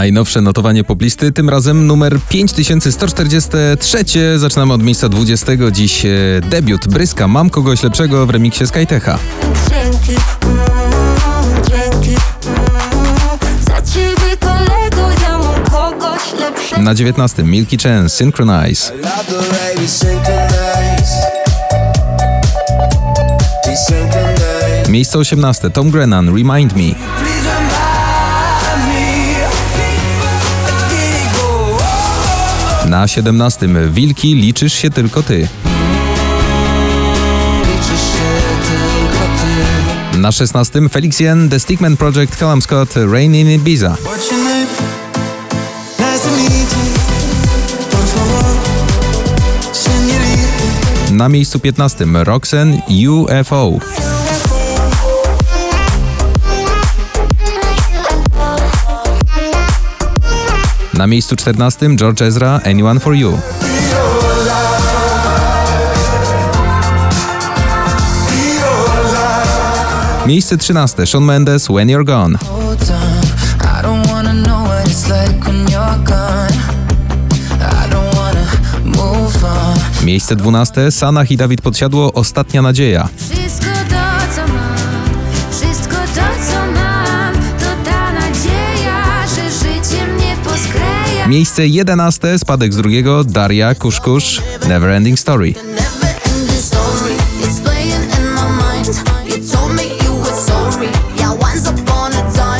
Najnowsze notowanie poplisty, tym razem numer 5143. Zaczynamy od miejsca 20. Dziś e, debiut Bryska Mam kogoś lepszego w remiksie Skytecha. Dzięki, dzięki Na 19. Milky Chance Synchronize. Miejsce 18. Tom Grennan remind me. Na 17. Wilki Liczysz się tylko ty. Na 16. Felix Yen The Stickman Project Callum Scott Rain in Ibiza. Na miejscu 15. Roxanne UFO. Na miejscu 14. George Ezra Anyone for You. Miejsce 13. Shawn Mendes When You're Gone. Miejsce 12. Sanach i Dawid Podsiadło Ostatnia Nadzieja. Miejsce 11. Spadek z drugiego Daria Kuszkusz Never Ending Story.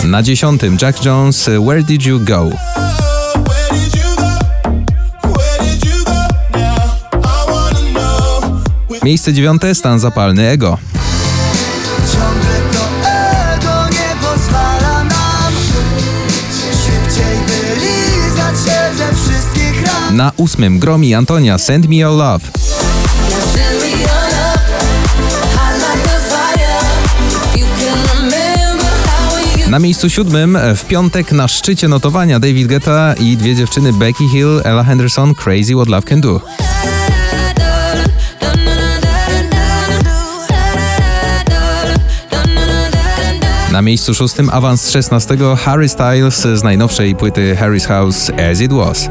Na dziesiątym Jack Jones Where Did You Go? Miejsce dziewiąte Stan zapalny Ego. Ciągle to ego Na ósmym Gromi Antonia Send Me Your Love. Na miejscu siódmym w piątek na szczycie notowania David Guetta i dwie dziewczyny Becky Hill, Ella Henderson Crazy What Love Can Do. Na miejscu szóstym awans z 16 Harry Styles z najnowszej płyty Harry's House As It Was.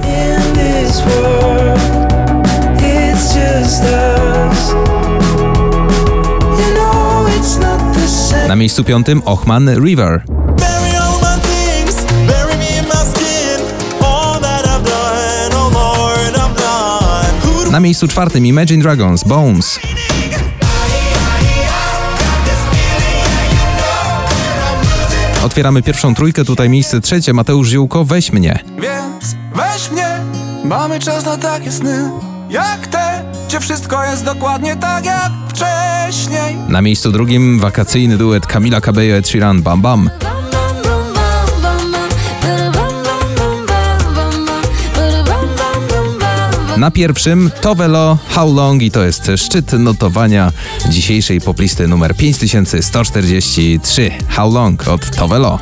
Lord, I'm done. Who Na miejscu czwartym Imagine Dragons Bones. Otwieramy pierwszą trójkę, tutaj miejsce trzecie Mateusz Ziółko Weź mnie. Więc weź mnie, mamy czas na takie sny Jak te, gdzie wszystko jest dokładnie tak jak wcześniej Na miejscu drugim wakacyjny duet Kamila Cabello Ed Sheeran Bam Bam. Na pierwszym Tovelo How Long i to jest szczyt notowania dzisiejszej poplisty numer 5143 How Long od Tovelo.